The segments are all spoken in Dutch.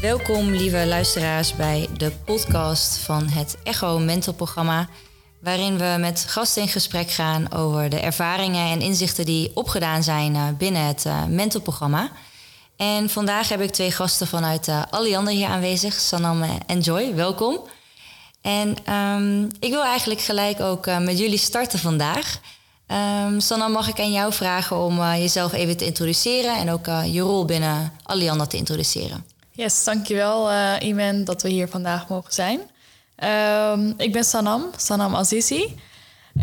Welkom, lieve luisteraars, bij de podcast van het Echo Mental Programma. Waarin we met gasten in gesprek gaan over de ervaringen en inzichten die opgedaan zijn eh, binnen het uh, Mental Programma. En vandaag heb ik twee gasten vanuit uh, Alliander hier aanwezig, Sanam en Joy. Welkom. En um, ik wil eigenlijk gelijk ook met jullie starten vandaag. Um, Sanam, mag ik aan jou vragen om jezelf even te introduceren en ook je rol binnen Alliander te introduceren? Yes, dankjewel uh, Iman dat we hier vandaag mogen zijn. Um, ik ben Sanam, Sanam Azizi.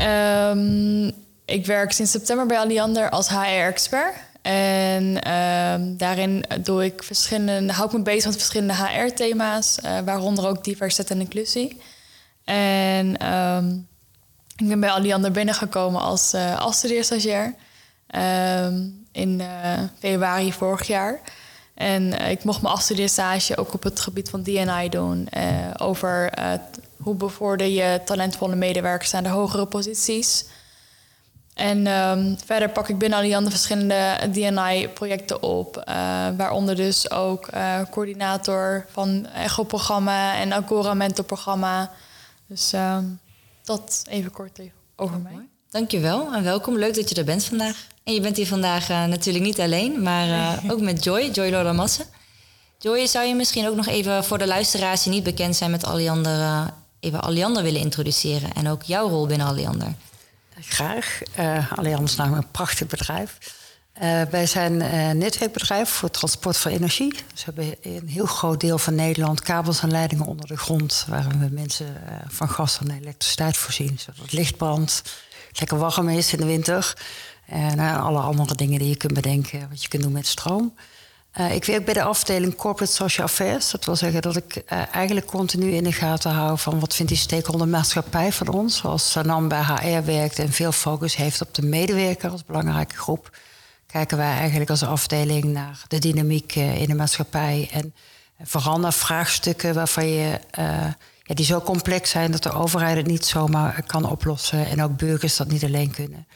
Um, ik werk sinds september bij Alliander als HR-expert. En um, daarin doe ik verschillende, hou ik me bezig met verschillende HR-thema's, uh, waaronder ook diversiteit en inclusie. En ik ben bij Alliander binnengekomen als, uh, in februari vorig jaar. En uh, ik mocht mijn afstudeerstage ook op het gebied van DNI doen. Uh, over uh, hoe bevorder je talentvolle medewerkers aan de hogere posities. En um, verder pak ik binnen Alliander verschillende DNI-projecten op. waaronder dus ook coördinator van Echo-programma en Agora Mentor-programma. Dus um, dat even kort over mij. Dankjewel en welkom. Leuk dat je er bent vandaag. En je bent hier vandaag uh, natuurlijk niet alleen, maar uh, ook met Joy, Joy Loramasse. Joy, zou je misschien ook nog even voor de luisteraars die niet bekend zijn met Alliander, uh, even Alliander willen introduceren en ook jouw rol binnen Alliander? Graag. Alliander is namelijk een prachtig bedrijf. wij zijn een netwerkbedrijf voor transport van energie. Dus we hebben een heel groot deel van Nederland kabels en leidingen onder de grond, waar we mensen van gas en elektriciteit voorzien, zodat het licht brandt, lekker warm is in de winter. En uh, alle andere dingen die je kunt bedenken, wat je kunt doen met stroom. Uh, ik werk bij de afdeling Corporate Social Affairs. Dat wil zeggen dat ik uh, eigenlijk continu in de gaten hou van wat vindt die stakeholder maatschappij van ons. Zoals Sanam bij HR werkt en veel focus heeft op de medewerker als belangrijke groep. Kijken wij eigenlijk als afdeling naar de dynamiek in de maatschappij. En vooral naar vraagstukken waarvan je, ja, die zo complex zijn dat de overheid het niet zomaar kan oplossen. En ook burgers dat niet alleen kunnen.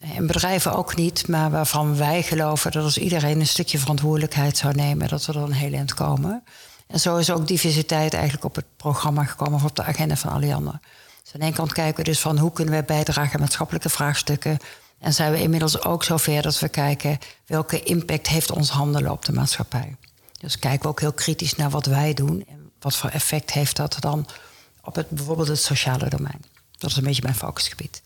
En bedrijven ook niet, maar waarvan wij geloven dat als iedereen een stukje verantwoordelijkheid zou nemen, dat we er een heel eind komen. En zo is ook diversiteit eigenlijk op het programma gekomen of op de agenda van Alliander. Dus aan de ene kant kijken we dus van hoe kunnen wij bijdragen aan maatschappelijke vraagstukken. En zijn we inmiddels ook zover dat we kijken welke impact heeft ons handelen op de maatschappij. Dus kijken we ook heel kritisch naar wat wij doen en wat voor effect heeft dat dan op het, bijvoorbeeld het sociale domein. Dat is een beetje mijn focusgebied.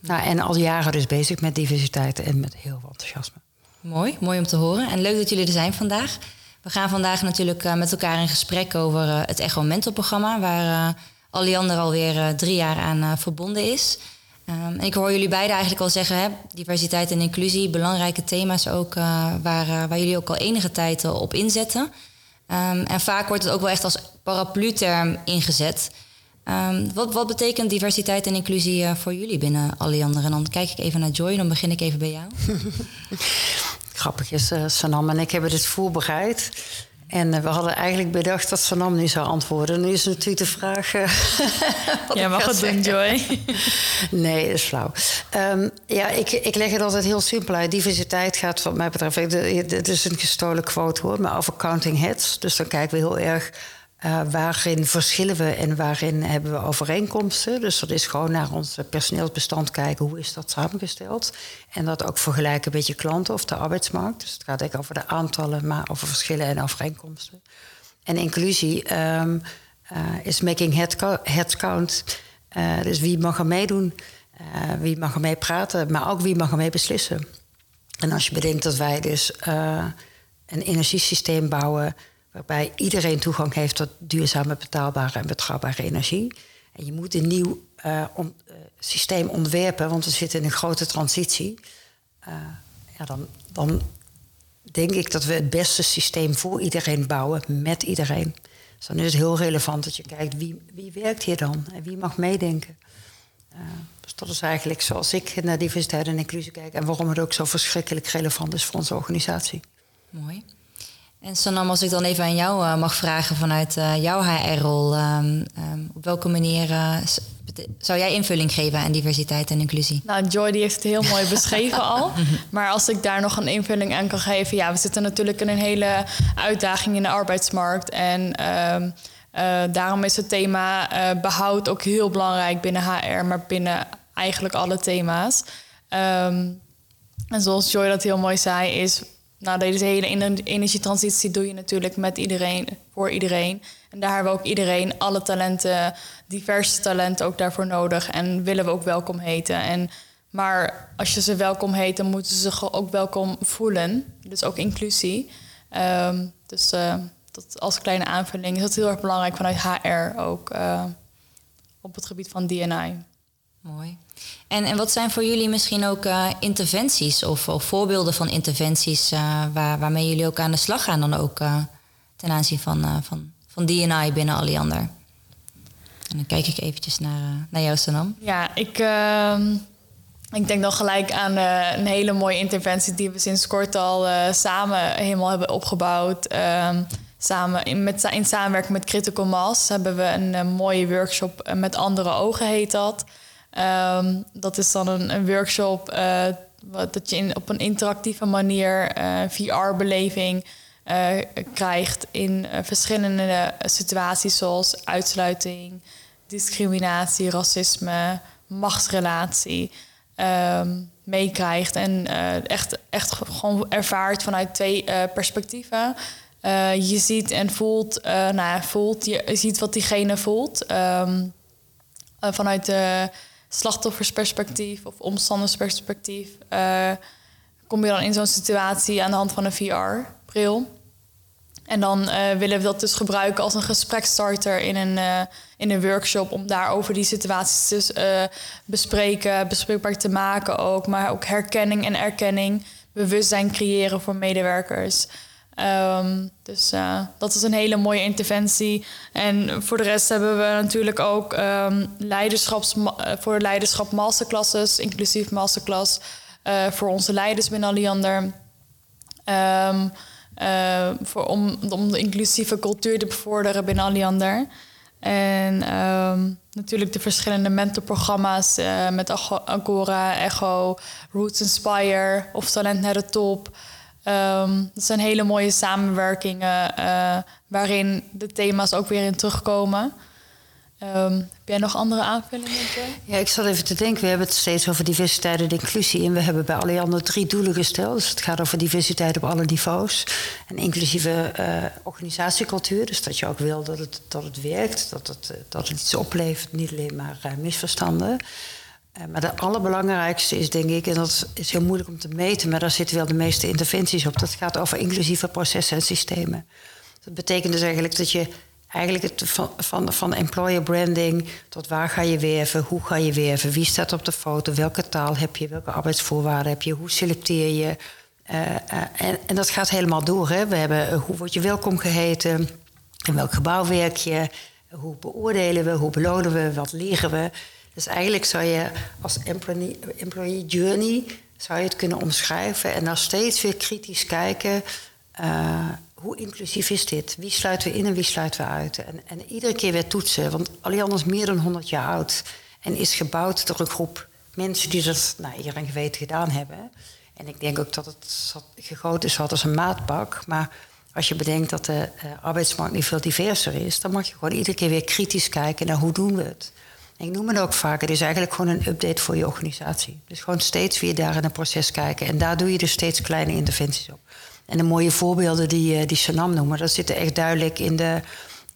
Nou, en al jaren dus bezig met diversiteit en met heel veel enthousiasme. Mooi, mooi om te horen. En leuk dat jullie er zijn vandaag. We gaan vandaag natuurlijk uh, met elkaar in gesprek over uh, het Echo Mental programma, waar uh, Alliander alweer drie jaar aan verbonden is. Um, en ik hoor jullie beiden eigenlijk al zeggen, hè, diversiteit en inclusie, belangrijke thema's ook, waar, waar jullie ook al enige tijd op inzetten. Um, en vaak wordt het ook wel echt als paraplu-term ingezet. Um, wat, wat, betekent diversiteit en inclusie uh, voor jullie binnen Alliander? En dan kijk ik even naar Joy, dan begin ik even bij jou. Grappig is, uh, Sanam en ik hebben dit voorbereid. En uh, we hadden eigenlijk bedacht dat Sanam nu zou antwoorden. Nu is natuurlijk de vraag... ja, mag het doen, Joy? nee, dat is flauw. Um, ja, ik, ik leg het altijd heel simpel uit. Diversiteit gaat wat mij betreft... Het is een gestolen quote hoor, maar over counting heads. Dus dan kijken we heel erg uh, waarin verschillen we en waarin hebben we overeenkomsten. Dus dat is gewoon naar ons personeelsbestand kijken, hoe is dat samengesteld. En dat ook vergelijken met je klanten of de arbeidsmarkt. Dus het gaat eigenlijk over de aantallen, maar over verschillen en overeenkomsten. En inclusie um, uh, is making head. Uh, dus wie mag er meedoen, wie mag er mee praten, maar ook wie mag er mee beslissen. En als je bedenkt dat wij dus een energiesysteem bouwen waarbij iedereen toegang heeft tot duurzame, betaalbare en betrouwbare energie. En je moet een nieuw on, uh, systeem ontwerpen, want we zitten in een grote transitie. Uh, ja, dan, dan denk ik dat we het beste systeem voor iedereen bouwen, met iedereen. Dus dan is het heel relevant dat je kijkt wie, wie werkt hier dan en wie mag meedenken. dus dat is eigenlijk zoals ik naar diversiteit en inclusie kijk en waarom het ook zo verschrikkelijk relevant is voor onze organisatie. Mooi. En Sanam, als ik dan even aan jou uh, mag vragen vanuit uh, jouw HR-rol, um, um, op welke manier uh, zou jij invulling geven aan diversiteit en inclusie? Nou, Joy die heeft het heel mooi beschreven al. Maar als ik daar nog een invulling aan kan geven... ja, we zitten natuurlijk in een hele uitdaging in de arbeidsmarkt. En ehm, eh, daarom is het thema behoud ook heel belangrijk binnen HR... maar binnen eigenlijk alle thema's. Ehm, en zoals Joy dat heel mooi zei, is nou, deze hele energietransitie doe je natuurlijk met iedereen, voor iedereen. En daar hebben we ook iedereen, alle talenten, diverse talenten ook daarvoor nodig. En willen we ook welkom heten. En, maar als je ze welkom heet, dan moeten ze zich ook welkom voelen. Dus ook inclusie. Ehm, dus uh, dat als kleine aanvulling is dat heel erg belangrijk vanuit HR ook uh, op het gebied van DNI. Mooi. En, en wat zijn voor jullie misschien ook uh, interventies of, of, voorbeelden van interventies uh, waar, waarmee jullie ook aan de slag gaan dan ook uh, ten aanzien van, van, van DNI binnen Alliander? En dan kijk ik eventjes naar, naar jou, Sanam. Ja, ik, ehm, ik denk dan gelijk aan een hele mooie interventie die we sinds kort al samen helemaal hebben opgebouwd. Ehm, samen in, met, in samenwerking met Critical Mass hebben we een mooie workshop met andere ogen heet dat. Um, dat is dan een, een workshop uh, wat, dat je in, op een interactieve manier eh, VR-beleving uh, krijgt in verschillende situaties zoals uitsluiting, discriminatie, racisme, machtsrelatie um, meekrijgt. En echt, echt gewoon ervaart vanuit twee perspectieven. je ziet en voelt, nou ja, voelt, je ziet wat diegene voelt. Um, vanuit de slachtoffersperspectief of omstandersperspectief uh, kom je dan in zo'n situatie aan de hand van een VR-bril. En dan uh, willen we dat dus gebruiken als een gesprekstarter in een, uh, in een workshop om daarover die situaties te bespreken, bespreekbaar te maken ook, maar ook herkenning en erkenning, bewustzijn creëren voor medewerkers. Um, dus uh, dat is een hele mooie interventie. En voor de rest hebben we natuurlijk ook um, leiderschaps, uh, voor leiderschap masterclasses, inclusief masterclass uh, voor onze leiders binnen Alliander. Um, voor, om, om de inclusieve cultuur te bevorderen binnen Alliander. En natuurlijk de verschillende mentorprogramma's met Agora, Echo, Roots Inspire of Talent naar de Top. Um, dat zijn hele mooie samenwerkingen uh, waarin de thema's ook weer in terugkomen. Um, heb jij nog andere aanvullingen? Ja, ik zat even te denken. We hebben het steeds over diversiteit en inclusie. En we hebben bij Alliander drie doelen gesteld. Dus het gaat over diversiteit op alle niveaus. En inclusieve uh, organisatiecultuur. Dus dat je ook wil dat het, dat het werkt. Dat het, dat het iets oplevert. Niet alleen maar misverstanden. Eh, maar de allerbelangrijkste is, denk ik, en dat is heel moeilijk om te meten, maar daar zitten wel de meeste interventies op. Dat gaat over inclusieve processen en systemen. Dat betekent dus eigenlijk dat je eigenlijk het van, van, van employer branding tot waar ga je werven, hoe ga je werven, wie staat op de foto, welke taal heb je, welke arbeidsvoorwaarden heb je, hoe selecteer je. Uh, en, en, dat gaat helemaal door. Hè. We hebben hoe word je welkom geheten, in welk gebouw werk je, hoe beoordelen we, hoe belonen we, wat leren we. Dus eigenlijk zou je als employee, journey zou je het kunnen omschrijven en dan steeds weer kritisch kijken. Uh, hoe inclusief is dit? Wie sluiten we in en wie sluiten we uit? En, en iedere keer weer toetsen, want Allianz is meer dan 100 jaar oud en is gebouwd door een groep mensen die dat nou, eer en geweten gedaan hebben. En ik denk ook dat het gegoten is als een maatbak. Maar als je bedenkt dat de uh, arbeidsmarkt niet veel diverser is, dan mag je gewoon iedere keer weer kritisch kijken naar hoe doen we het ik noem het ook vaak, het is eigenlijk gewoon een update voor je organisatie. Dus gewoon steeds weer daar in een proces kijken. En daar doe je dus steeds kleine interventies op. En de mooie voorbeelden die, eh, die Sanam noemen, dat zitten echt duidelijk in, de,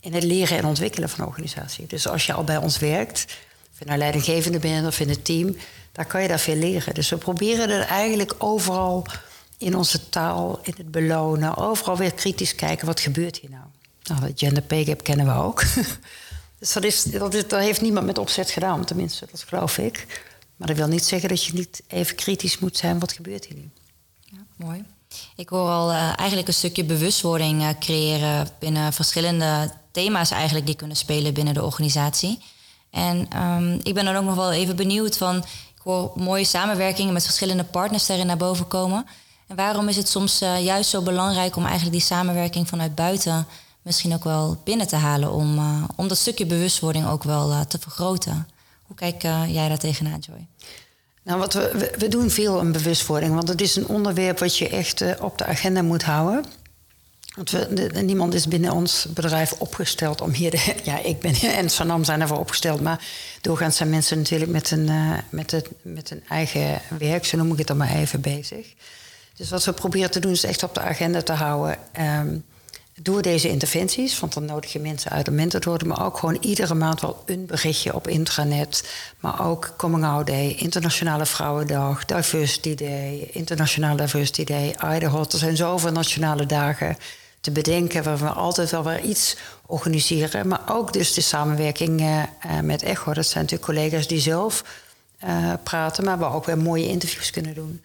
in het leren en ontwikkelen van een organisatie. Dus als je al bij ons werkt, of je nou leidinggevende bent of in het team, dan kan je daar veel leren. Dus we proberen er eigenlijk overal in onze taal, in het belonen, overal weer kritisch kijken wat gebeurt hier nou. Nou, de gender pay gap kennen we ook. Dus dat, dat, heeft niemand met opzet gedaan, tenminste, dat geloof ik. Maar dat wil niet zeggen dat je niet even kritisch moet zijn. Wat gebeurt hier nu? Ja, mooi. Ik hoor al uh, eigenlijk een stukje bewustwording uh, creëren binnen verschillende thema's eigenlijk die kunnen spelen binnen de organisatie. En um, ik ben dan ook nog wel even benieuwd van, ik hoor mooie samenwerkingen met verschillende partners daarin naar boven komen. En waarom is het soms uh, juist zo belangrijk om eigenlijk die samenwerking vanuit buiten misschien ook wel binnen te halen om, uh, om dat stukje bewustwording ook wel uh, te vergroten. Hoe kijk jij daar tegenaan, Joy? Nou, wat we, we, doen veel aan bewustwording, want het is een onderwerp wat je echt op de agenda moet houden. Want we, niemand is binnen ons bedrijf opgesteld om hier. De, ja, ik ben en Sanam zijn ervoor opgesteld. Maar doorgaans zijn mensen natuurlijk met uh, met, het, met een eigen werk, zo noem ik het dan maar even, bezig. Dus wat we proberen te doen is echt op de agenda te houden. Um, door deze interventies, want dan nodig je mensen uit om mentor te worden, maar ook gewoon iedere maand wel een berichtje op intranet. Maar ook Coming Out Day, Internationale Vrouwendag, Diversity Day, Internationale Diversity Day, Idaho. Er zijn zoveel nationale dagen te bedenken waar we altijd wel weer iets organiseren. Maar ook dus de samenwerking uh, met Echo. Dat zijn natuurlijk collega's die zelf uh, praten, maar we ook weer mooie interviews kunnen doen.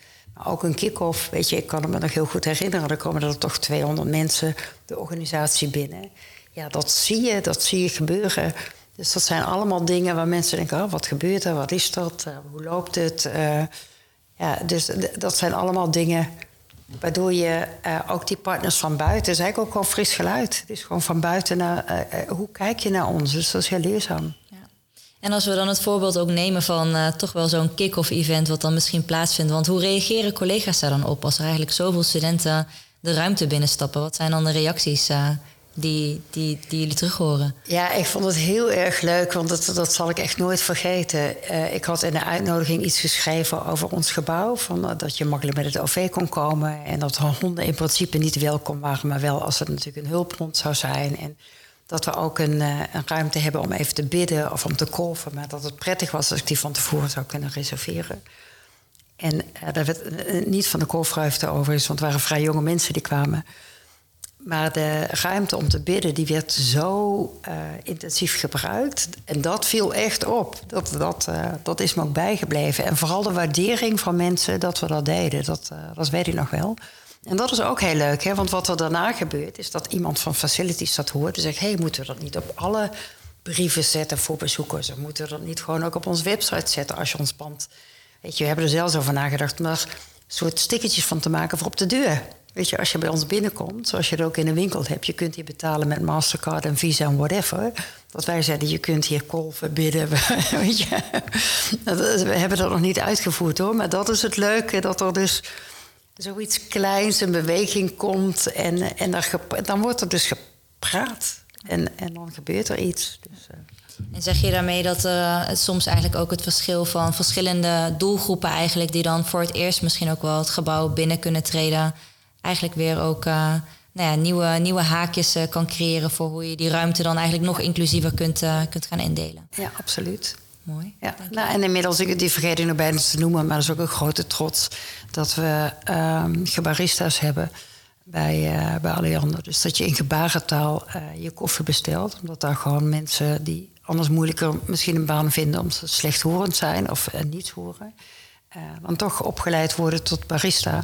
Ook een kick-off, weet je, ik kan me nog heel goed herinneren. Er komen er toch 200 mensen de organisatie binnen. Ja, dat zie je, dat zie je gebeuren. Dus dat zijn allemaal dingen waar mensen denken: oh, wat gebeurt er? Wat is dat? hoe loopt het? ja, dus dat zijn allemaal dingen Waardoor je uh, ook die partners van buiten, het is eigenlijk ook gewoon fris geluid. Het is gewoon van buiten naar, hoe kijk je naar ons? Dus dat is heel leerzaam. En als we dan het voorbeeld ook nemen van toch wel zo'n kick-off event, wat dan misschien plaatsvindt. Want hoe reageren collega's daar dan op als er eigenlijk zoveel studenten de ruimte binnenstappen? Wat zijn dan de reacties die, die, die jullie terug horen? Ja, ik vond het heel erg leuk, want dat, dat zal ik echt nooit vergeten. Uh, ik had in de uitnodiging iets geschreven over ons gebouw. Van, dat je makkelijk met het OV kon komen. En dat honden in principe niet welkom waren, maar wel als er natuurlijk een hulphond zou zijn. En dat we ook een, uh, een ruimte hebben om even te bidden of om te kolven. Maar dat het prettig was als ik die van tevoren zou kunnen reserveren. En daar werd niet van de kolfruimte overigens, want het waren vrij jonge mensen die kwamen. Maar de ruimte om te bidden, die werd zo uh, intensief gebruikt. En dat viel echt op. Dat, dat, uh, is me ook bijgebleven. En vooral de waardering van mensen dat we dat deden. Dat, uh, dat weet ik nog wel. En dat is ook heel leuk, hè? want wat er daarna gebeurt... is dat iemand van Facilities dat hoort en zegt... hé, hey, moeten we dat niet op alle brieven zetten voor bezoekers? Of moeten we dat niet gewoon ook op onze website zetten als je ons pand... Weet je, we hebben er zelfs over nagedacht... maar soort stickertjes van te maken voor op de deur... Weet je, als je bij ons binnenkomt, zoals je het ook in de winkel hebt, je kunt hier betalen met Mastercard en Visa en whatever. Dat wij zeiden, je kunt hier kolven, bidden. Weet je. We hebben dat nog niet uitgevoerd hoor, maar dat is het leuke, dat er dus zoiets kleins, een beweging komt en, en dan wordt er dus gepraat. En, en dan gebeurt er iets. Dus, uh. En zeg je daarmee dat uh, het soms eigenlijk ook het verschil van verschillende doelgroepen eigenlijk die dan voor het eerst misschien ook wel het gebouw binnen kunnen treden, eigenlijk weer ook uh, nou ja, nieuwe, nieuwe haakjes kan creëren voor hoe je die ruimte dan eigenlijk nog inclusiever kunt, kunt gaan indelen. Ja, absoluut. Mooi. Ja. Nou, en inmiddels, die vergeet ik nog bijna te noemen, maar dat is ook een grote trots dat we um, gebarista's hebben bij, uh, bij Alliander. Dus dat je in gebarentaal uh, je koffie bestelt. Omdat daar gewoon mensen die anders moeilijker misschien een baan vinden... omdat ze slechthorend zijn of uh, niets horen... dan toch opgeleid worden tot barista...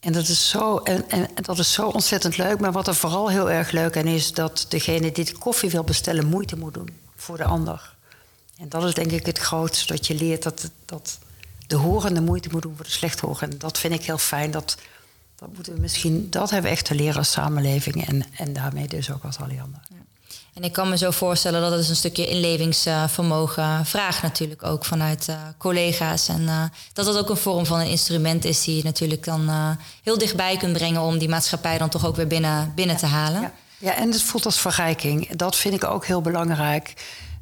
En dat, is zo, en, en, dat is zo ontzettend leuk. Maar wat er vooral heel erg leuk aan is, dat degene die de koffie wil bestellen, moeite moet doen voor de ander. En dat is denk ik het grootste, dat je leert dat, dat de horende moeite moet doen voor de slechthorende. En dat vind ik heel fijn. Dat, dat moeten we misschien, dat hebben we echt te leren als samenleving en, en daarmee dus ook als Alliander. Ja. En ik kan me zo voorstellen dat het een stukje inlevingsvermogen vraagt natuurlijk ook vanuit uh, collega's. En uh, dat dat ook een vorm van een instrument is die je natuurlijk dan uh, heel dichtbij kunt brengen om die maatschappij dan toch ook weer binnen, binnen te halen. Ja. ja, en het voelt als verrijking. Dat vind ik ook heel belangrijk.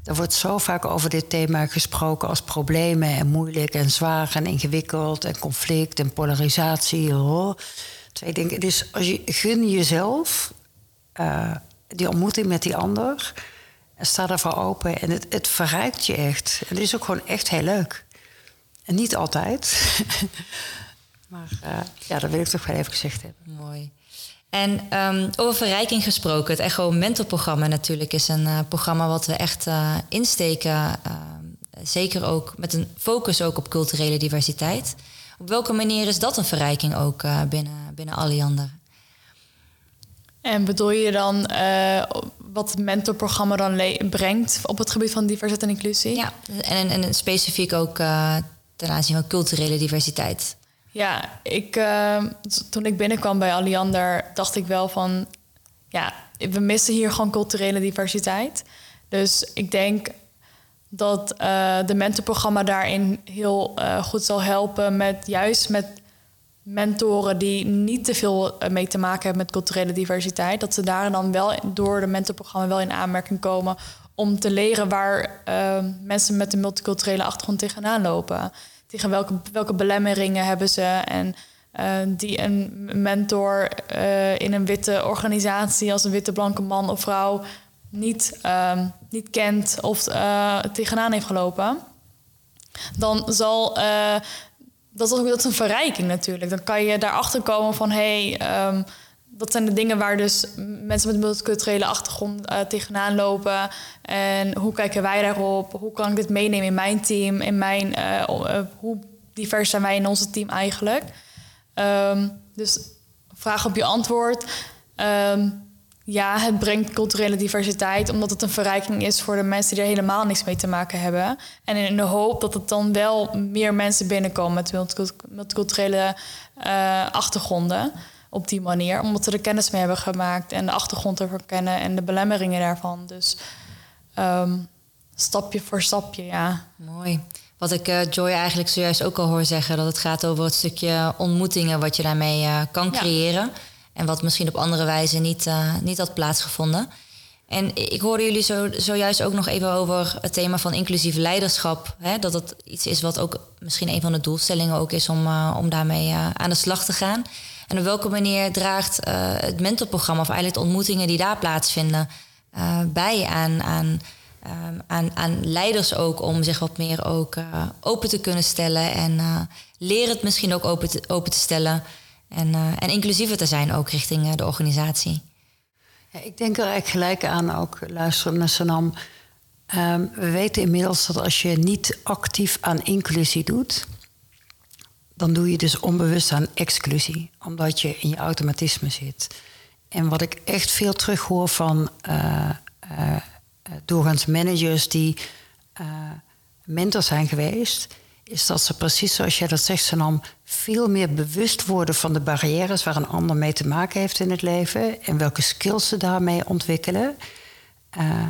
Er wordt zo vaak over dit thema gesproken als problemen en moeilijk en zwaar en ingewikkeld en conflict en polarisatie. Twee dingen. Dus als je gun jezelf die ontmoeting met die ander. En sta daarvoor open. En het, het verrijkt je echt. En het is ook gewoon echt heel leuk. En niet altijd. maar uh, ja, dat wil ik toch wel even gezegd hebben. Mooi. En um, over verrijking gesproken, het Echo Mentorprogramma natuurlijk is een uh, programma wat we echt uh, insteken. Uh, zeker ook met een focus ook op culturele diversiteit. Op welke manier is dat een verrijking ook binnen, binnen Alliander? En bedoel je dan wat het mentorprogramma dan brengt op het gebied van diversiteit en inclusie? Ja, en, en specifiek ook ten aanzien van culturele diversiteit. Ja, ik, uh, toen ik binnenkwam bij Alliander dacht ik wel van... ja, we missen hier gewoon culturele diversiteit. Dus ik denk dat uh, de mentorprogramma daarin heel uh, goed zal helpen met juist met mentoren die niet te veel eh, mee te maken hebben met culturele diversiteit. Dat ze daar dan wel door de mentorprogramma wel in aanmerking komen om te leren waar mensen met een multiculturele achtergrond tegenaan lopen. Tegen welke, welke belemmeringen hebben ze en uh, die een mentor uh, in een witte organisatie als een witte blanke man of vrouw niet, uh, niet kent of tegenaan heeft gelopen. Dan zal dat is, ook, dat is een verrijking natuurlijk. Dan kan je daarachter komen van hé, hey, um, dat zijn de dingen waar dus mensen met multiculturele achtergrond uh, tegenaan lopen. En hoe kijken wij daarop? Hoe kan ik dit meenemen in mijn team? In mijn, uh, uh, hoe divers zijn wij in onze team eigenlijk? Um, dus vraag op je antwoord. Um, ja, het brengt culturele diversiteit, omdat het een verrijking is voor de mensen die er helemaal niks mee te maken hebben. En in de hoop dat het dan wel meer mensen binnenkomen met multiculturele achtergronden op die manier, omdat ze er kennis mee hebben gemaakt en de achtergrond ervan kennen en de belemmeringen daarvan. Dus um, stapje voor stapje, ja. Mooi. Wat ik uh, Joy eigenlijk zojuist ook al hoor zeggen, dat het gaat over het stukje ontmoetingen wat je daarmee uh, kan creëren. Ja. En wat misschien op andere wijze niet, uh, niet had plaatsgevonden. En ik hoorde jullie zo, zojuist ook nog even over het thema van inclusief leiderschap. Hè? Dat dat iets is wat ook misschien een van de doelstellingen ook is om, om daarmee aan de slag te gaan. En op welke manier draagt het mentorprogramma of eigenlijk de ontmoetingen die daar plaatsvinden bij aan, aan, ehm, aan, aan leiders ook om zich wat meer ook open te kunnen stellen en leren het misschien ook open te, open te stellen. En, en inclusiever te zijn ook richting de organisatie. Ik denk er eigenlijk gelijk aan, ook luisteren naar Sanam. Um, we weten inmiddels dat als je niet actief aan inclusie doet, dan doe je dus onbewust aan exclusie, omdat je in je automatisme zit. En wat ik echt veel terughoor van uh, doorgaans managers die mentor zijn geweest, is dat ze precies zoals jij dat zegt, Sanam, veel meer bewust worden van de barrières waar een ander mee te maken heeft in het leven en welke skills ze daarmee ontwikkelen. Uh,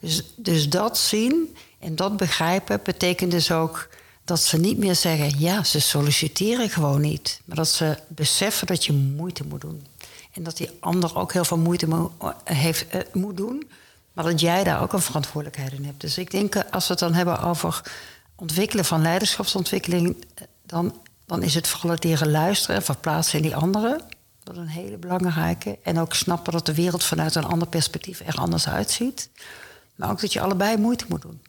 dus, dus dat zien en dat begrijpen betekent dus ook dat ze niet meer zeggen: ja, ze solliciteren gewoon niet, maar dat ze beseffen dat je moeite moet doen. En dat die ander ook heel veel moeite mo heeft, uh, moet doen, maar dat jij daar ook een verantwoordelijkheid in hebt. Dus ik denk, als we het dan hebben over ontwikkelen van leiderschapsontwikkeling, dan, dan is het vooral het luisteren en verplaatsen in die anderen. Dat is een hele belangrijke. En ook snappen dat de wereld vanuit een ander perspectief er anders uitziet. Maar ook dat je allebei moeite moet doen.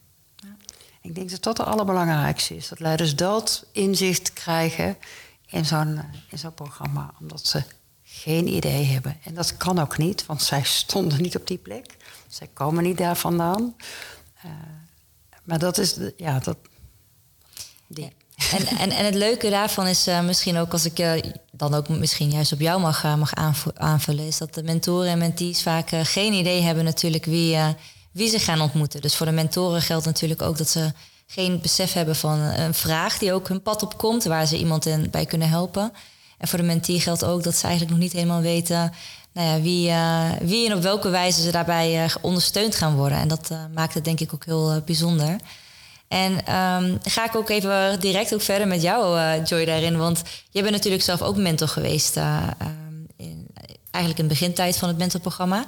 Ik denk dat dat het allerbelangrijkste is. Dat leiders dat inzicht krijgen in zo'n, in zo'n programma. Omdat ze geen idee hebben. En dat kan ook niet, want zij stonden niet op die plek. Zij komen niet daar vandaan. Uh, maar dat is, ja, dat, en, en, en het leuke daarvan is uh, misschien ook als ik uh, dan ook misschien juist op jou mag, mag aanvullen, is dat de mentoren en mentees vaak geen idee hebben natuurlijk wie, wie ze gaan ontmoeten. Dus voor de mentoren geldt natuurlijk ook dat ze geen besef hebben van een vraag die ook hun pad op komt, waar ze iemand in, bij kunnen helpen. En voor de mentee geldt ook dat ze eigenlijk nog niet helemaal weten nou ja, wie, wie en op welke wijze ze daarbij ondersteund gaan worden. En dat maakt het denk ik ook heel bijzonder. En um, ga ik ook even direct ook verder met jou, Joy, daarin. Want jij bent natuurlijk zelf ook mentor geweest. Um, in, eigenlijk in de begintijd van het mentorprogramma.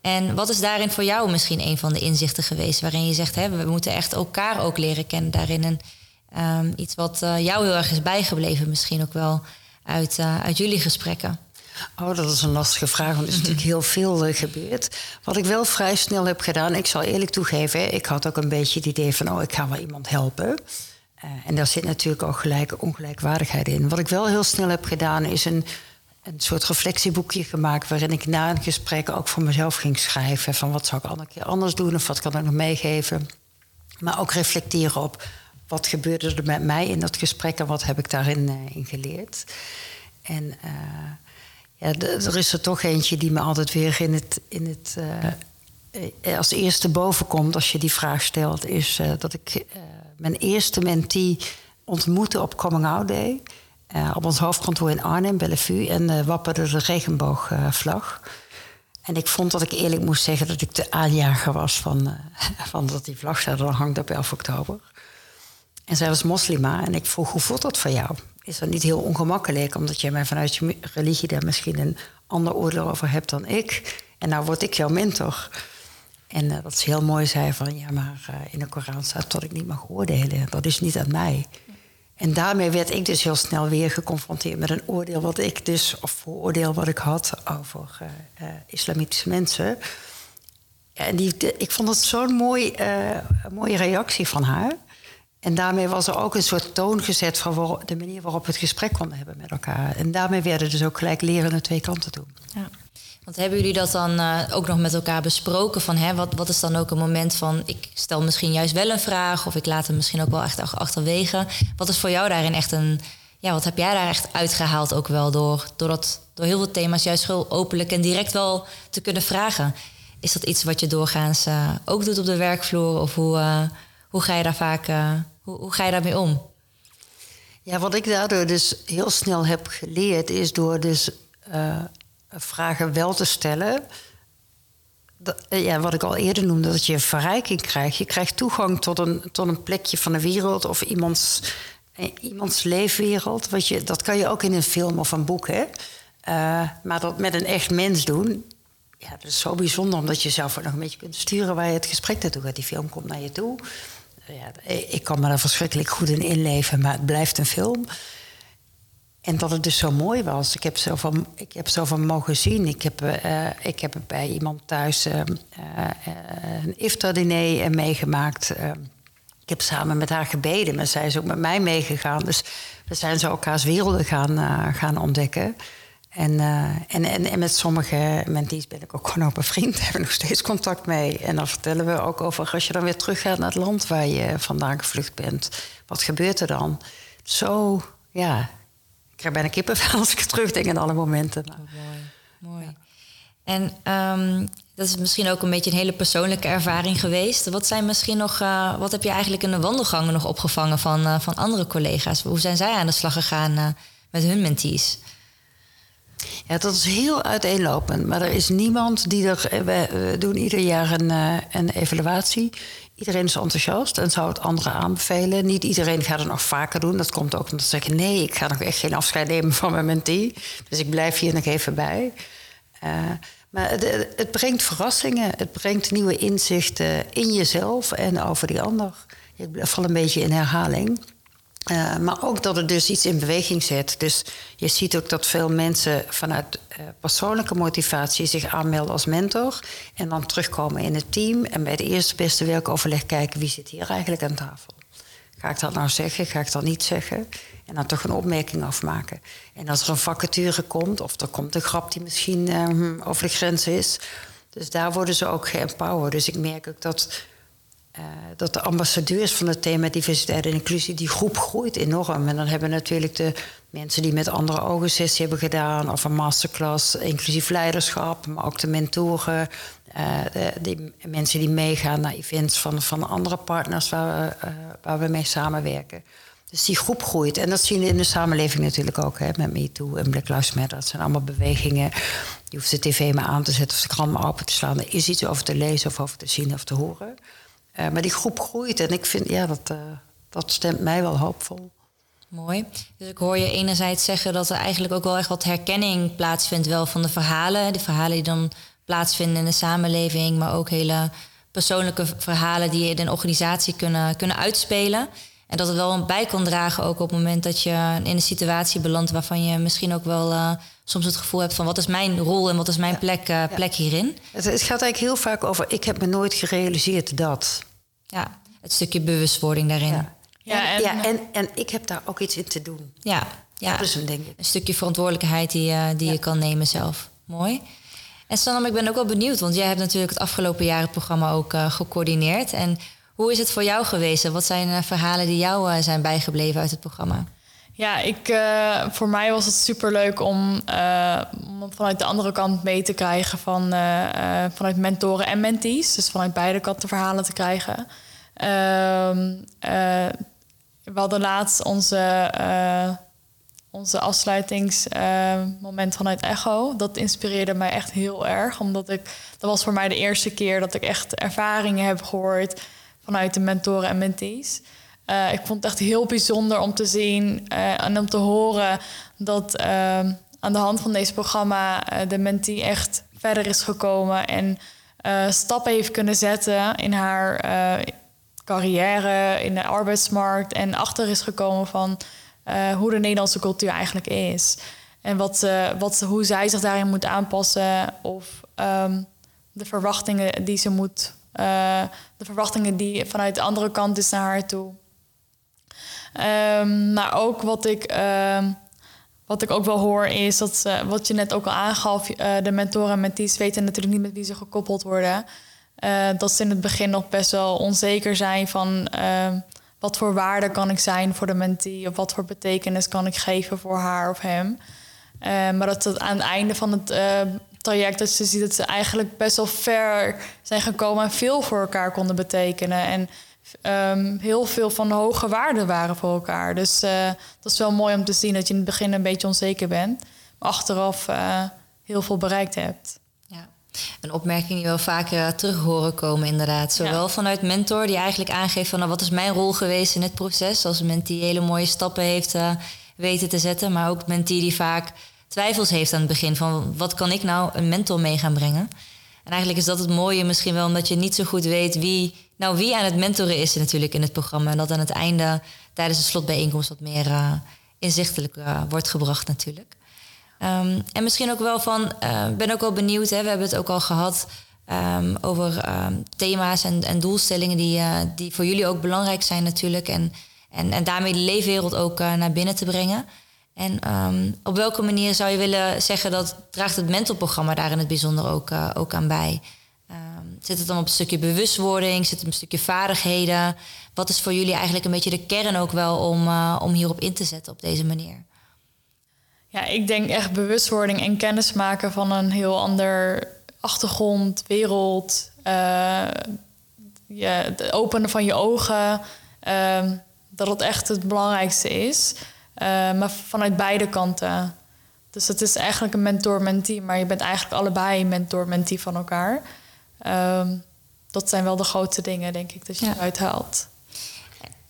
En wat is daarin voor jou misschien een van de inzichten geweest... waarin je zegt, hè, we moeten echt elkaar ook leren kennen daarin. En um, iets wat uh, jou heel erg is bijgebleven misschien ook wel uit, uit jullie gesprekken. Oh, dat is een lastige vraag, want er is natuurlijk heel veel uh, gebeurd. Wat ik wel vrij snel heb gedaan, ik zal eerlijk toegeven, ik had ook een beetje het idee van, oh, ik ga wel iemand helpen. En daar zit natuurlijk ook gelijke ongelijkwaardigheid in. Wat ik wel heel snel heb gedaan, is een, een soort reflectieboekje gemaakt, waarin ik na een gesprek ook voor mezelf ging schrijven van wat zou ik een keer anders doen of wat kan ik nog meegeven. Maar ook reflecteren op wat gebeurde er met mij in dat gesprek en wat heb ik daarin in geleerd. En uh, ja, er is er toch eentje die me altijd weer in het, in het, uh, als eerste boven komt als je die vraag stelt. Is dat ik mijn eerste mentee ontmoette op Coming Out Day. Op ons hoofdkantoor in Arnhem, Bellevue. En wapperde de regenboogvlag. En ik vond dat ik eerlijk moest zeggen dat ik de aanjager was van, uh, van dat die vlag daar dan hangt op 11 oktober. En zij was moslima en ik vroeg, hoe voelt dat voor jou? Is dat niet heel ongemakkelijk, omdat jij mij vanuit je religie daar misschien een ander oordeel over hebt dan ik? En nou word ik jouw mentor. En dat ze heel mooi zei van, ja, maar in de Koran staat dat ik niet mag oordelen. Dat is niet aan mij. En daarmee werd ik dus heel snel weer geconfronteerd met een oordeel wat ik dus, of vooroordeel wat ik had over uh, islamitische mensen. En die, ik vond het zo'n mooi, mooie reactie van haar. En daarmee was er ook een soort toon gezet van de manier waarop we het gesprek konden hebben met elkaar. En daarmee werden dus ook gelijk leren naar twee kanten toe. Ja. Want hebben jullie dat dan uh, ook nog met elkaar besproken? Van, hè, wat, wat is dan ook een moment van, ik stel misschien juist wel een vraag... of ik laat hem misschien ook wel echt achterwege. Wat is voor jou daarin echt een... Ja, wat heb jij daar echt uitgehaald ook wel door, door, door heel veel thema's... juist heel openlijk en direct wel te kunnen vragen? Is dat iets wat je doorgaans uh, ook doet op de werkvloer? Of hoe, uh, hoe ga je daar vaak... hoe, hoe ga je daarmee om? Ja, wat ik daardoor dus heel snel heb geleerd... is door dus vragen wel te stellen. Dat, eh, ja, wat ik al eerder noemde, dat je verrijking krijgt. Je krijgt toegang tot een, tot een plekje van de wereld of iemands, eh, iemands leefwereld. Wat je, dat kan je ook in een film of een boek. Hè? Uh, maar dat met een echt mens doen, ja, dat is zo bijzonder omdat je zelf ook nog een beetje kunt sturen waar je het gesprek naartoe gaat. Die film komt naar je toe. Ja, ik kan me daar verschrikkelijk goed in inleven, maar het blijft een film. En dat het dus zo mooi was. Ik heb zoveel, ik heb zoveel mogen zien. Ik heb, uh, ik heb bij iemand thuis uh, uh, een iftar-diner meegemaakt. ik heb samen met haar gebeden, maar zij is ook met mij meegegaan. Dus we zijn zo elkaars werelden gaan, gaan ontdekken. En, en, en, en, met sommige mentees ben ik ook gewoon op een vriend. Hebben nog steeds contact mee. En dan vertellen we ook over als je dan weer teruggaat naar het land waar je vandaan gevlucht bent. Wat gebeurt er dan? Zo, ja, ik krijg bijna kippenvel als ik terugdenk aan alle momenten. Oh, mooi. mooi. En um, dat is misschien ook een beetje een hele persoonlijke ervaring geweest. Wat zijn misschien nog, uh, wat heb je eigenlijk in de wandelgangen nog opgevangen van, uh, van andere collega's? Hoe zijn zij aan de slag gegaan uh, met hun mentees? Ja, dat is heel uiteenlopend. Maar er is niemand die er. We doen ieder jaar een, een evaluatie. Iedereen is enthousiast en zou het anderen aanbevelen. Niet iedereen gaat het nog vaker doen. Dat komt ook omdat ze zeggen: nee, ik ga nog echt geen afscheid nemen van mijn mentee. Dus ik blijf hier nog even bij. Uh, maar het, het, brengt verrassingen. Het brengt nieuwe inzichten in jezelf en over die ander. Ik val een beetje in herhaling. Uh, maar ook dat het dus iets in beweging zet. Dus je ziet ook dat veel mensen vanuit persoonlijke motivatie zich aanmelden als mentor. En dan terugkomen in het team. En bij het eerste beste werkoverleg kijken wie zit hier eigenlijk aan tafel. Ga ik dat nou zeggen? Ga ik dat niet zeggen? En dan toch een opmerking afmaken. En als er een vacature komt, of er komt een grap die misschien uh, over de grens is. Dus daar worden ze ook geëmpowerd. Dus ik merk ook dat uh, dat de ambassadeurs van het thema diversiteit en inclusie, die groep groeit enorm. En dan hebben we natuurlijk de mensen die met andere ogen sessie hebben gedaan, of een masterclass inclusief leiderschap, maar ook de mentoren, de, die mensen die meegaan naar events van, van andere partners waar we, uh, waar we mee samenwerken. Dus die groep groeit. En dat zien we in de samenleving natuurlijk ook. Hè, met MeToo en Black Lives Matter. Dat zijn allemaal bewegingen. Je hoeft de tv maar aan te zetten of de krant maar open te slaan. Er is iets over te lezen of over te zien of te horen. Uh, maar die groep groeit en ik vind, ja, dat, dat stemt mij wel hoopvol. Mooi. Dus ik hoor je enerzijds zeggen dat er eigenlijk ook wel echt wat herkenning plaatsvindt wel van de verhalen. De verhalen die dan plaatsvinden in de samenleving, maar ook hele persoonlijke verhalen die je in een organisatie kunnen, kunnen uitspelen. En dat het wel bij kan dragen ook op het moment dat je in een situatie belandt waarvan je misschien ook wel uh, soms het gevoel hebt van wat is mijn rol en wat is mijn plek, uh, plek hierin. Het, het, gaat eigenlijk heel vaak over ik heb me nooit gerealiseerd dat. Ja, het stukje bewustwording daarin. Ja, ja, en, ja, en, en ik heb daar ook iets in te doen. Ja, ja. dat is een ding. Een stukje verantwoordelijkheid die, uh, die je kan nemen zelf. Mooi. En Sanam, ik ben ook wel benieuwd, want jij hebt natuurlijk het afgelopen jaar het programma ook gecoördineerd. En hoe is het voor jou geweest? Wat zijn uh, verhalen die jou uh, zijn bijgebleven uit het programma? Ja, ik, uh, voor mij was het superleuk om, om vanuit de andere kant mee te krijgen van, vanuit mentoren en mentees. Dus vanuit beide kanten verhalen te krijgen. We hadden laatst onze, onze afsluitingsmoment vanuit Echo. Dat inspireerde mij echt heel erg. Omdat ik, dat was voor mij de eerste keer dat ik echt ervaringen heb gehoord vanuit de mentoren en mentees. Uh, ik vond het echt heel bijzonder om te zien en om te horen dat aan de hand van deze programma de mentee echt verder is gekomen en stappen heeft kunnen zetten in haar carrière, in de arbeidsmarkt en achter is gekomen van hoe de Nederlandse cultuur eigenlijk is. En wat, wat, hoe zij zich daarin moet aanpassen of um, de verwachtingen die ze moet, de verwachtingen die vanuit de andere kant is naar haar toe. Um, maar ook wat ik, uh, wat ik ook wel hoor is dat wat je net ook al aangaf, de mentoren en mentees weten natuurlijk niet met wie ze gekoppeld worden. Uh, dat ze in het begin nog best wel onzeker zijn van ehm, wat voor waarde kan ik zijn voor de mentee of wat voor betekenis kan ik geven voor haar of hem. maar dat het aan het einde van het eh, traject dat ze ziet dat ze eigenlijk best wel ver zijn gekomen en veel voor elkaar konden betekenen. En um, heel veel van hoge waarden waren voor elkaar. Dus dat is wel mooi om te zien dat je in het begin een beetje onzeker bent, maar achteraf heel veel bereikt hebt. Een opmerking die we wel vaker terug horen komen, inderdaad. Zowel ja. vanuit mentor, die eigenlijk aangeeft van nou, wat is mijn rol geweest in het proces, als een die hele mooie stappen heeft uh, weten te zetten, maar ook mentee die vaak twijfels heeft aan het begin van wat kan ik nou een mentor mee gaan brengen. En eigenlijk is dat het mooie misschien wel, omdat je niet zo goed weet wie, nou, wie aan het mentoren is natuurlijk in het programma. En dat aan het einde tijdens de slotbijeenkomst wat meer uh, inzichtelijk uh, wordt gebracht natuurlijk. Um, en misschien ook wel van, uh, ben ook wel benieuwd, hè, we hebben het ook al gehad um, over um, thema's en, en, doelstellingen die, die voor jullie ook belangrijk zijn natuurlijk. En, en, en daarmee de leefwereld ook naar binnen te brengen. En op welke manier zou je willen zeggen dat draagt het mentorprogramma daar in het bijzonder ook, ook aan bij? Zit het dan op een stukje bewustwording? Zit het op een stukje vaardigheden? Wat is voor jullie eigenlijk een beetje de kern ook wel om, om hierop in te zetten op deze manier? Ja, ik denk echt bewustwording en kennis maken van een heel ander achtergrond, wereld. Uh, ja, het openen van je ogen. dat het echt het belangrijkste is. Uh, maar vanuit beide kanten. Dus het is eigenlijk een mentor-mentee, maar je bent eigenlijk allebei mentor-mentee van elkaar. Um, dat zijn wel de grootste dingen, denk ik, dat je ja. eruit haalt.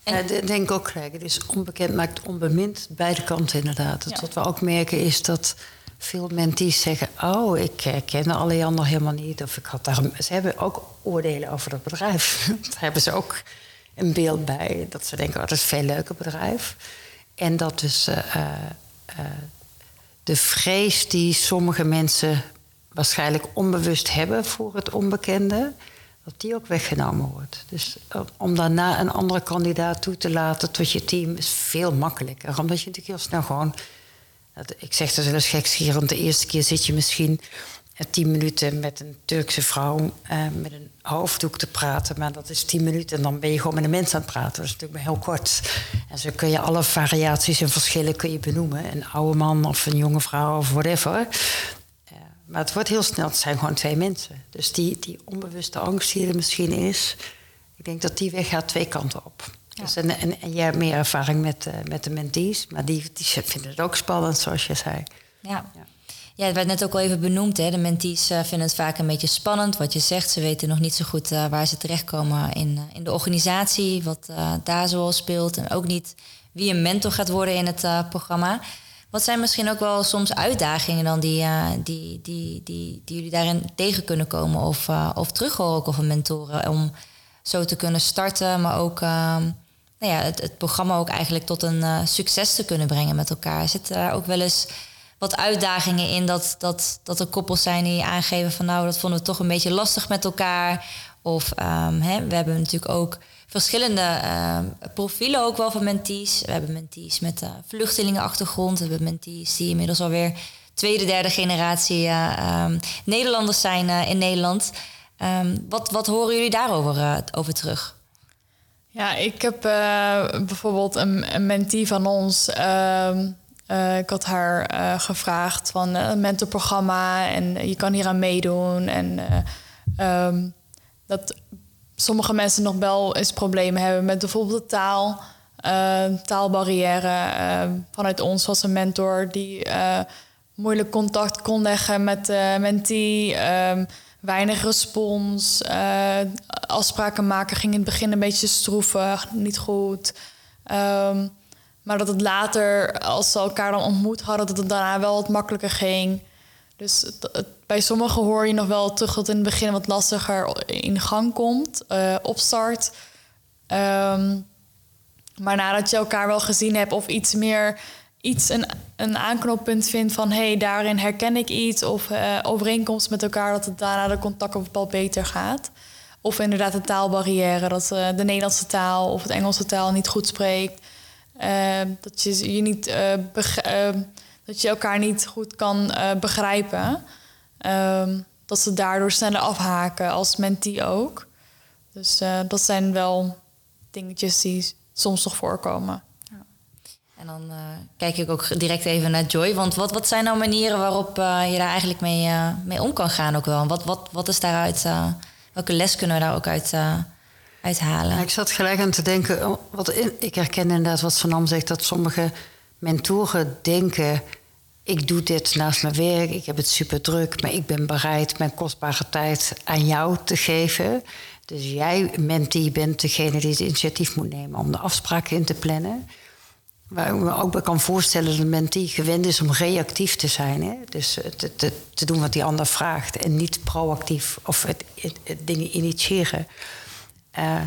Ja, denk ook gelijk. Het is onbekend maakt onbemind. Beide kanten inderdaad. Ja. Wat we ook merken is dat veel mentees zeggen... oh, ik ken Alliander helemaal niet. Of ik had daar... Ze hebben ook oordelen over dat bedrijf. daar hebben ze ook een beeld bij. Dat ze denken, oh, dat is een veel leuker bedrijf. En dat dus uh, uh, de vrees die sommige mensen waarschijnlijk onbewust hebben voor het onbekende, dat die ook weggenomen wordt. Dus om daarna een andere kandidaat toe te laten tot je team is veel makkelijker. Omdat je natuurlijk heel snel gewoon. Ik zeg dat wel eens gekscherend. De eerste keer zit je misschien tien minuten met een Turkse vrouw uh, met een hoofddoek te praten. Maar dat is tien minuten en dan ben je gewoon met een mens aan het praten. Dat is natuurlijk maar heel kort. En zo kun je alle variaties en verschillen kun je benoemen. Een oude man of een jonge vrouw of whatever. Maar het wordt heel snel, het zijn gewoon twee mensen. Dus die, die onbewuste angst die er misschien is... ik denk dat die weg gaat twee kanten op. Ja. Dus en, en, en jij hebt meer ervaring met, uh, met de mentees... maar die, die vinden het ook spannend, zoals je zei. ja. ja. Ja, het werd net ook al even benoemd. Hè. De mentees uh, vinden het vaak een beetje spannend wat je zegt. Ze weten nog niet zo goed uh, waar ze terechtkomen in, in de organisatie, wat daar zoal speelt. En ook niet wie een mentor gaat worden in het programma. Wat zijn misschien ook wel soms uitdagingen dan die, die, die, die, die jullie daarin tegen kunnen komen? Of, of terug ook mentoren om zo te kunnen starten, maar ook ehm, nou ja, het, het programma ook eigenlijk tot een succes te kunnen brengen met elkaar. Zit daar ook wel eens wat uitdagingen in dat, dat, dat er koppels zijn die aangeven van nou, dat vonden we toch een beetje lastig met elkaar. Of um, hè, we hebben natuurlijk ook verschillende uh, profielen ook wel van mentees. We hebben mentees met uh, vluchtelingenachtergrond. We hebben mentees die inmiddels alweer tweede, derde generatie uh, um, Nederlanders zijn uh, in Nederland. Um, wat, wat horen jullie daarover over terug? Ja, ik heb bijvoorbeeld een, een mentee van ons. Ik had haar gevraagd van een mentorprogramma en je kan hier aan meedoen. En dat sommige mensen nog wel eens problemen hebben met bijvoorbeeld de taal. uh, taalbarrière. Uh, vanuit ons was een mentor die uh, moeilijk contact kon leggen met de mentee. Um, weinig respons. afspraken maken ging in het begin een beetje stroevig, niet goed. Maar dat het later, als ze elkaar dan ontmoet hadden, dat het daarna wel wat makkelijker ging. Dus het, bij sommigen hoor je nog wel terug dat in het begin wat lastiger in gang komt, opstart. Um, maar nadat je elkaar wel gezien hebt of iets meer iets een, een aanknoppunt vindt van hé, hey, daarin herken ik iets of uh, overeenkomst met elkaar, dat het daarna de contact wel beter gaat. Of inderdaad de taalbarrière, dat uh, de Nederlandse taal of het Engelse taal niet goed spreekt. Uh, dat je je niet dat je elkaar niet goed kan begrijpen. Um, dat ze daardoor sneller afhaken als mentee ook. Dus dat zijn wel dingetjes die soms nog voorkomen. Ja. En dan uh, kijk ik ook direct even naar Joy. Want wat, wat zijn nou manieren waarop uh, je daar eigenlijk mee, uh, mee om kan gaan ook wel? Wat, wat, wat is daaruit, welke les kunnen we daar ook uit, uit halen? Ja, ik zat gelijk aan te denken, oh, wat ik herken inderdaad wat Van Am zegt... dat sommige mentoren denken, ik doe dit naast mijn werk... ik heb het super druk, maar ik ben bereid mijn kostbare tijd aan jou te geven... Dus jij, mentee, bent degene die het initiatief moet nemen om de afspraken in te plannen. Waar ik me ook kan voorstellen dat een mentee gewend is om reactief te zijn. Hè? Dus te, te, te, doen wat die ander vraagt en niet proactief of het, dingen initiëren. Uh,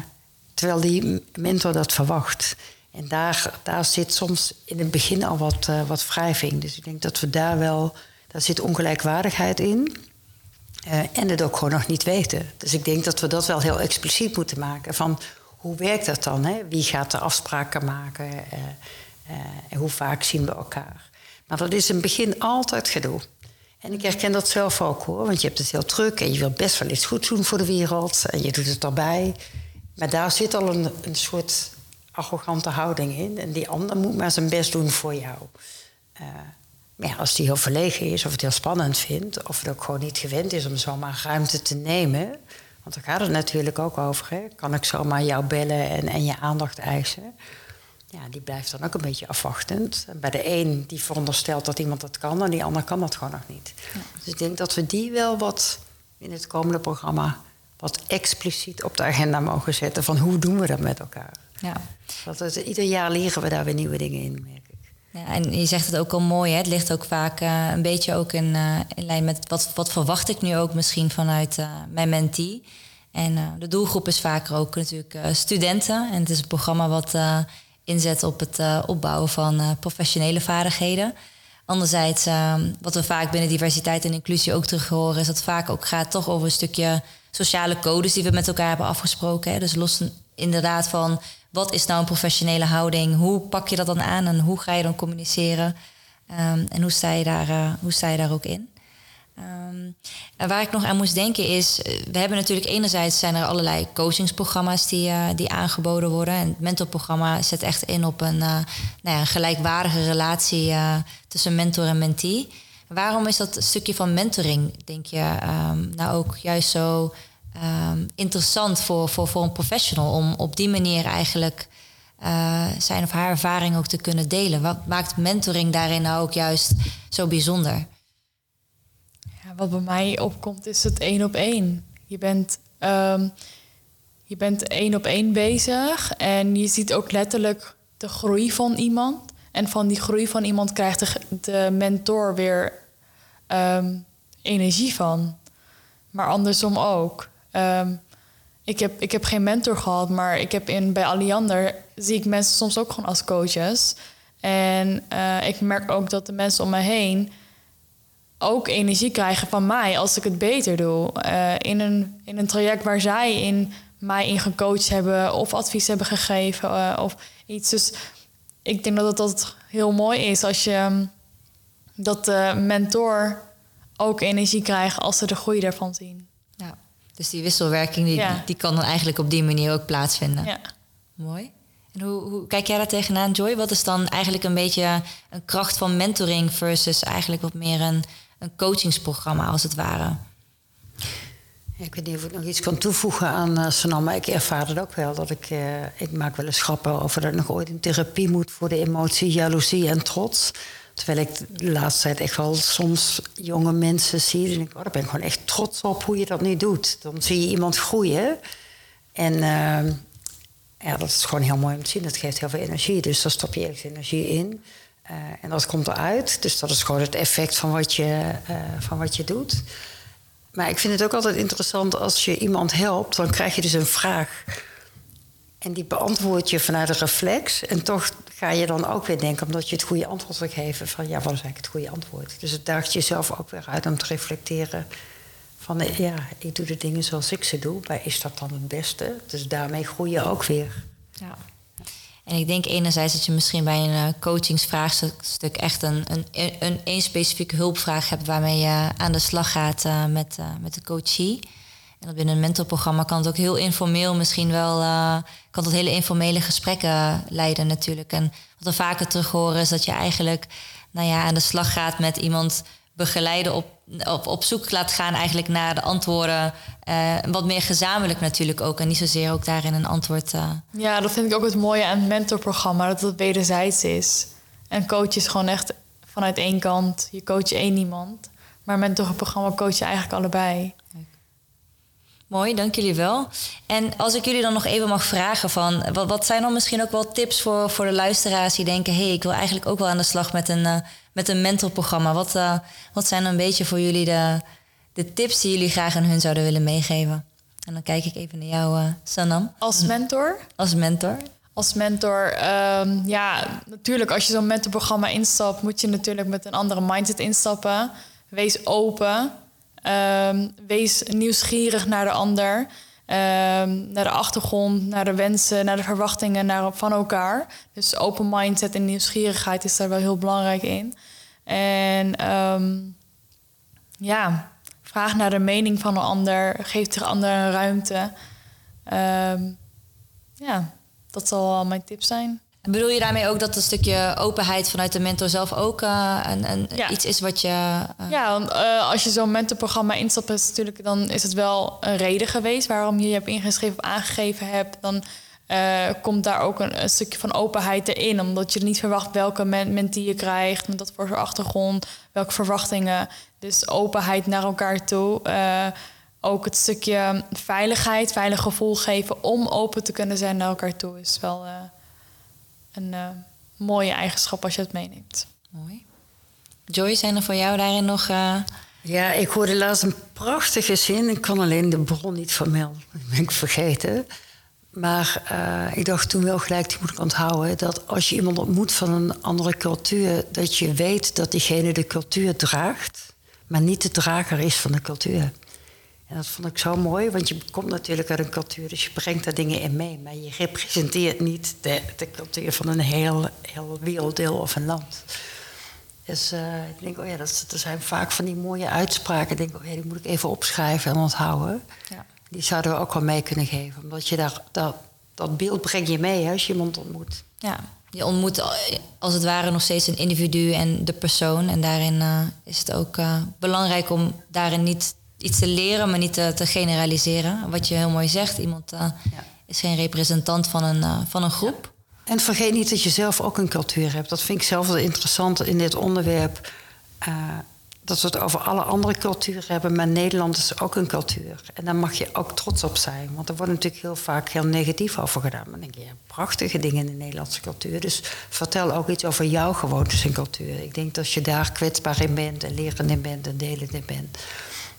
terwijl die mentor dat verwacht. En daar, daar zit soms in het begin al wat, uh, wat wrijving. Dus ik denk dat we daar wel, daar zit ongelijkwaardigheid in. Uh, en het ook gewoon nog niet weten. Dus ik denk dat we dat wel heel expliciet moeten maken. Van hoe werkt dat dan? Hè? Wie gaat de afspraken maken? Uh, en hoe vaak zien we elkaar? Maar dat is in het begin altijd gedoe. En ik herken dat zelf ook hoor. Want je hebt het heel druk en je wilt best wel iets goed doen voor de wereld. En je doet het erbij. Maar daar zit al een, een soort arrogante houding in. En die ander moet maar zijn best doen voor jou. Maar ja, als die heel verlegen is of het heel spannend vindt, of het ook gewoon niet gewend is om zomaar ruimte te nemen. Want daar gaat het natuurlijk ook over. Hè? Kan ik zomaar jou bellen en, en je aandacht eisen? Ja, die blijft dan ook een beetje afwachtend. En bij de een die veronderstelt dat iemand dat kan, en die ander kan dat gewoon nog niet. Dus ik denk dat we die wel wat in het komende programma wat expliciet op de agenda mogen zetten. Van hoe doen we dat met elkaar? Ja. Want het, ieder jaar leren we daar weer nieuwe dingen in. Ja, en je zegt het ook al mooi, hè? het ligt ook vaak uh, een beetje ook in, uh, in lijn met wat, wat verwacht ik nu ook misschien vanuit uh, mijn mentee. En de doelgroep is vaker ook natuurlijk studenten. En het is een programma wat inzet op het opbouwen van professionele vaardigheden. Anderzijds, wat we vaak binnen diversiteit en inclusie ook terug horen, is dat het vaak ook gaat toch over een stukje sociale codes die we met elkaar hebben afgesproken. Hè? Dus los inderdaad van wat is nou een professionele houding? Hoe pak je dat dan aan en hoe ga je dan communiceren? Um, en hoe sta je daar, uh, hoe sta je daar ook in? Um, en waar ik nog aan moest denken is, eh, we hebben natuurlijk enerzijds zijn er allerlei coachingsprogramma's die, uh, die aangeboden worden. En het mentorprogramma zet echt in op een, nou ja, een gelijkwaardige relatie tussen mentor en mentee. Waarom is dat stukje van mentoring, denk je, um, nou ook juist zo um, interessant voor, voor, voor een professional om op die manier eigenlijk uh, zijn of haar ervaring ook te kunnen delen. Wat maakt mentoring daarin nou ook juist zo bijzonder? Ja, wat bij mij opkomt is het één op één. Je bent, um, je bent één op één bezig en je ziet ook letterlijk de groei van iemand. En van die groei van iemand krijgt de, mentor weer um, energie van. Maar andersom ook. Um, ik, heb, ik heb geen mentor gehad, maar ik heb in, bij Alliander zie ik mensen soms ook gewoon als coaches. En uh, ik merk ook dat de mensen om me heen ook energie krijgen van mij als ik het beter doe. Uh, in, een, in een traject waar zij in mij in gecoacht hebben of advies hebben gegeven uh, of iets. Dus ik denk dat dat heel mooi is als je um, dat de mentor ook energie krijgt als ze de groei daarvan zien. Dus die wisselwerking die, die, kan dan eigenlijk op die manier ook plaatsvinden. Ja. Mooi. En hoe, hoe, kijk jij daar tegenaan, Joy? Wat is dan eigenlijk een beetje een kracht van mentoring versus eigenlijk wat meer een, een coachingsprogramma als het ware? ik weet niet of ik nog iets kan toevoegen aan uh, Sanam, maar ik ervaar het ook wel. Dat ik, uh, ik maak wel eens grappen over dat ik nog ooit in therapie moet voor de emotie, jaloezie en trots. Terwijl ik de laatste tijd echt wel soms jonge mensen zie. En ik, oh, daar ben ik gewoon echt trots op hoe je dat nu doet. Dan zie je iemand groeien. En uh, ja, dat is gewoon heel mooi om te zien. Dat geeft heel veel energie. Dus daar stop je ergens energie in. Uh, en dat komt eruit. Dus dat is gewoon het effect van wat je, van wat je doet. Maar ik vind het ook altijd interessant als je iemand helpt, dan krijg je dus een vraag. En die beantwoord je vanuit een reflex. En toch ga je dan ook weer denken, omdat je het goede antwoord wil geven, van ja, wat is eigenlijk het goede antwoord? Dus het daagt jezelf ook weer uit om te reflecteren van ja, ik doe de dingen zoals ik ze doe, maar is dat dan het beste? Dus daarmee groei je ook weer. Ja. En ik denk enerzijds dat je misschien bij een eh, coachingsvraagstuk echt een, een, een, een specifieke hulpvraag hebt waarmee je aan de slag gaat uh, met, uh, met de coachie. Dat binnen een mentorprogramma kan het ook heel informeel misschien wel, kan tot hele informele gesprekken leiden natuurlijk. En wat we vaker terug horen is dat je eigenlijk nou ja, aan de slag gaat met iemand begeleiden op, op, op zoek laat gaan eigenlijk naar de antwoorden. Uh, wat meer gezamenlijk natuurlijk ook. En niet zozeer ook daarin een antwoord. Uh... Ja, dat vind ik ook het mooie aan het mentorprogramma. Dat het wederzijds is. En coach is gewoon echt vanuit één kant. Je coach één iemand. Maar mentorprogramma coach je eigenlijk allebei. Mooi, dank jullie wel. En als ik jullie dan nog even mag vragen van... wat, wat zijn dan misschien ook wel tips voor, voor de luisteraars die denken... hé, hey, ik wil eigenlijk ook wel aan de slag met een, uh, met een mentorprogramma. Wat, uh, wat zijn dan een beetje voor jullie de, de tips die jullie graag aan hun zouden willen meegeven? En dan kijk ik even naar jou, uh, Sanam. Als mentor? Als mentor. Als mentor, um, ja, natuurlijk als je zo'n mentorprogramma instapt... moet je natuurlijk met een andere mindset instappen. Wees open... Um, wees nieuwsgierig naar de ander, um, naar de achtergrond, naar de wensen, naar de verwachtingen naar, van elkaar. Dus open mindset en nieuwsgierigheid is daar wel heel belangrijk in. En um, ja, vraag naar de mening van een ander, geef de ander een ruimte. ja, dat zal wel mijn tip zijn. Bedoel je daarmee ook dat een stukje openheid vanuit de mentor zelf ook uh, een, een iets is wat je. Uh... Ja, uh, als je zo'n mentorprogramma instapt, is natuurlijk, dan is het wel een reden geweest waarom je je hebt ingeschreven of aangegeven hebt. Dan komt daar ook een, een, stukje van openheid erin, omdat je niet verwacht welke mentee je krijgt, met dat voor zijn achtergrond, welke verwachtingen. Dus openheid naar elkaar toe. ook het stukje veiligheid, veilig gevoel geven om open te kunnen zijn naar elkaar toe is wel een uh, mooie eigenschap als je het meeneemt. Mooi. Joy, zijn er voor jou daarin nog... Uh... Ja, ik hoorde laatst een prachtige zin. Ik kan alleen de bron niet vermelden. Dat ben ik vergeten. Maar uh, ik dacht toen wel gelijk, die moet ik onthouden... dat als je iemand ontmoet van een andere cultuur... dat je weet dat diegene de cultuur draagt... maar niet de drager is van de cultuur. En dat vond ik zo mooi, want je komt natuurlijk uit een cultuur, dus je brengt daar dingen in mee. Maar je representeert niet de, de cultuur van een heel, heel werelddeel of een land. Dus uh, ik denk, oh ja, dat, dat, zijn vaak van die mooie uitspraken. Ik denk, oh ja, die moet ik even opschrijven en onthouden. Ja. Die zouden we ook wel mee kunnen geven. Omdat je daar, dat, dat beeld breng je mee hè, als je iemand ontmoet. Ja, je ontmoet als het ware nog steeds een individu en de persoon. En daarin uh, is het ook uh, belangrijk om daarin niet iets te leren, maar niet te, te generaliseren. Wat je heel mooi zegt, iemand uh, ja. is geen representant van een, uh, van een groep. En vergeet niet dat je zelf ook een cultuur hebt. Dat vind ik zelf wel interessant in dit onderwerp. Uh, dat we het over alle andere culturen hebben, maar Nederland is ook een cultuur. En daar mag je ook trots op zijn. Want er wordt natuurlijk heel vaak heel negatief over gedaan. Maar dan denk je, ja, prachtige dingen in de Nederlandse cultuur. Dus vertel ook iets over jouw gewoontes en cultuur. Ik denk dat als je daar kwetsbaar in bent en lerend in bent en delend in bent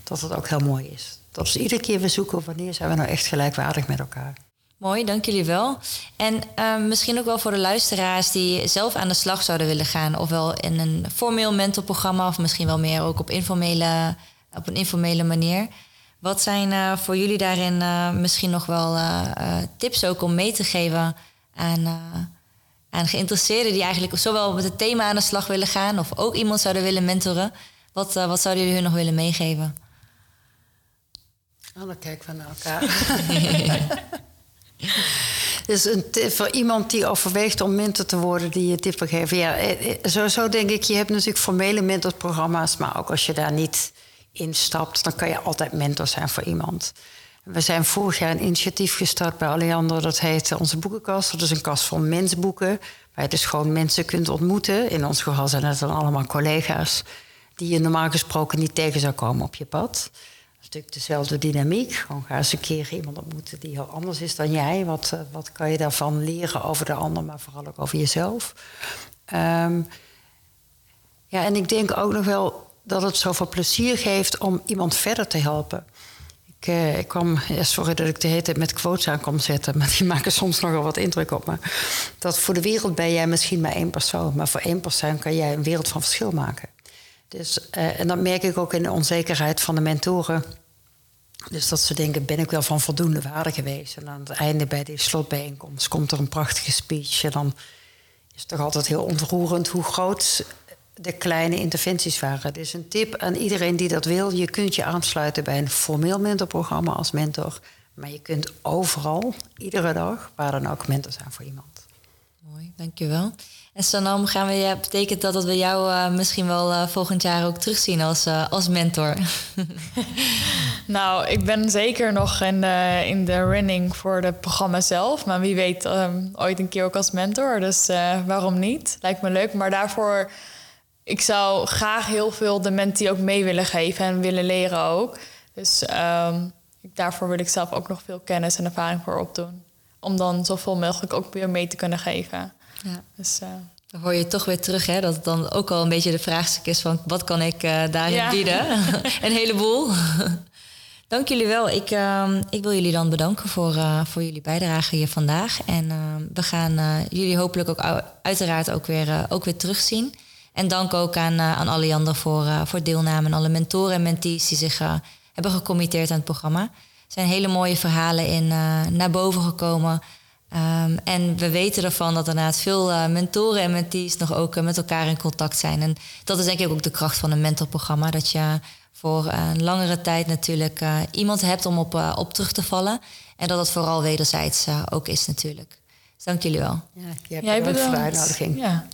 dat het ook heel mooi is. Dat we iedere keer weer zoeken wanneer zijn we nou echt gelijkwaardig met elkaar. Mooi, dank jullie wel. En uh, misschien ook wel voor de luisteraars die zelf aan de slag zouden willen gaan, ofwel in een formeel mentorprogramma, of misschien wel meer ook op, informele, op een informele manier. Wat zijn uh, voor jullie daarin uh, misschien nog wel tips ook om mee te geven aan, aan geïnteresseerden die eigenlijk zowel met het thema aan de slag willen gaan, of ook iemand zouden willen mentoren? Wat, wat zouden jullie hun nog willen meegeven? Oh, dan kijken we naar elkaar. dus een voor iemand die overweegt om mentor te worden, die je tip wil geven. Ja, eh, eh, sowieso denk ik, je hebt natuurlijk formele mentorprogramma's, maar ook als je daar niet instapt, dan kan je altijd mentor zijn voor iemand. We zijn vorig jaar een initiatief gestart bij Alliander. Dat heet Onze Boekenkast. Dat is een kast van mensboeken. Waar je dus gewoon mensen kunt ontmoeten. In ons geval zijn het dan allemaal collega's. Die je normaal gesproken niet tegen zou komen op je pad. Dezelfde dynamiek. Gewoon ga eens een keer iemand ontmoeten die heel anders is dan jij. Wat, eh, wat kan je daarvan leren over de ander, maar vooral ook over jezelf. Um, ja, en ik denk ook nog wel dat het zoveel plezier geeft om iemand verder te helpen. Ik, uh, ik kwam, sorry dat ik de hele tijd met quotes aan kom zetten, maar die maken soms nogal wat indruk op me. Dat voor de wereld ben jij misschien maar één persoon, maar voor één persoon kan jij een wereld van verschil maken. Dus, uh, en dat merk ik ook in de onzekerheid van de mentoren. Dus dat ze denken, ben ik wel van voldoende waarde geweest? En aan het einde bij die slotbijeenkomst komt er een prachtige speech. En dan is het toch altijd heel ontroerend hoe groot de kleine interventies waren. Dus een tip aan iedereen die dat wil. Je kunt je aansluiten bij een formeel mentorprogramma als mentor. Maar je kunt overal, iedere dag, waar dan ook mentor zijn voor iemand. Mooi, dankjewel. En Sanam, gaan we, betekent dat dat we jou uh, misschien wel uh, volgend jaar ook terugzien als, uh, als mentor? nou, ik ben zeker nog in de, in de running voor het programma zelf. Maar wie weet um, ooit een keer ook als mentor. Dus waarom niet? Lijkt me leuk. Maar daarvoor ik zou graag heel veel de mentee ook mee willen geven en willen leren ook. Dus um, daarvoor wil ik zelf ook nog veel kennis en ervaring voor opdoen. Om dan zoveel mogelijk ook weer mee te kunnen geven. Ja. Dus, uh, dan hoor je toch weer terug, hè, dat het dan ook al een beetje de vraagstuk is van wat kan ik uh, daarin ja. bieden? een heleboel. Dank jullie wel. Ik, uh, ik wil jullie dan bedanken voor, uh, voor jullie bijdrage hier vandaag. En uh, we gaan jullie hopelijk ook uiteraard ook weer, ook weer terugzien. En dank ook aan, aan Alliander voor, voor deelname en alle mentoren en mentees die zich hebben gecommitteerd aan het programma. Er zijn hele mooie verhalen in naar boven gekomen. Ehm, en we weten ervan dat daarnaast veel eh, mentoren en mentees nog ook eh, met elkaar in contact zijn. En dat is denk ik ook de kracht van een mentorprogramma. Dat je voor eh, een langere tijd natuurlijk iemand hebt om op, op terug te vallen. En dat dat vooral wederzijds ook is natuurlijk. Dus dank jullie wel. Ja, jij bedankt voor de uitnodiging. Ja.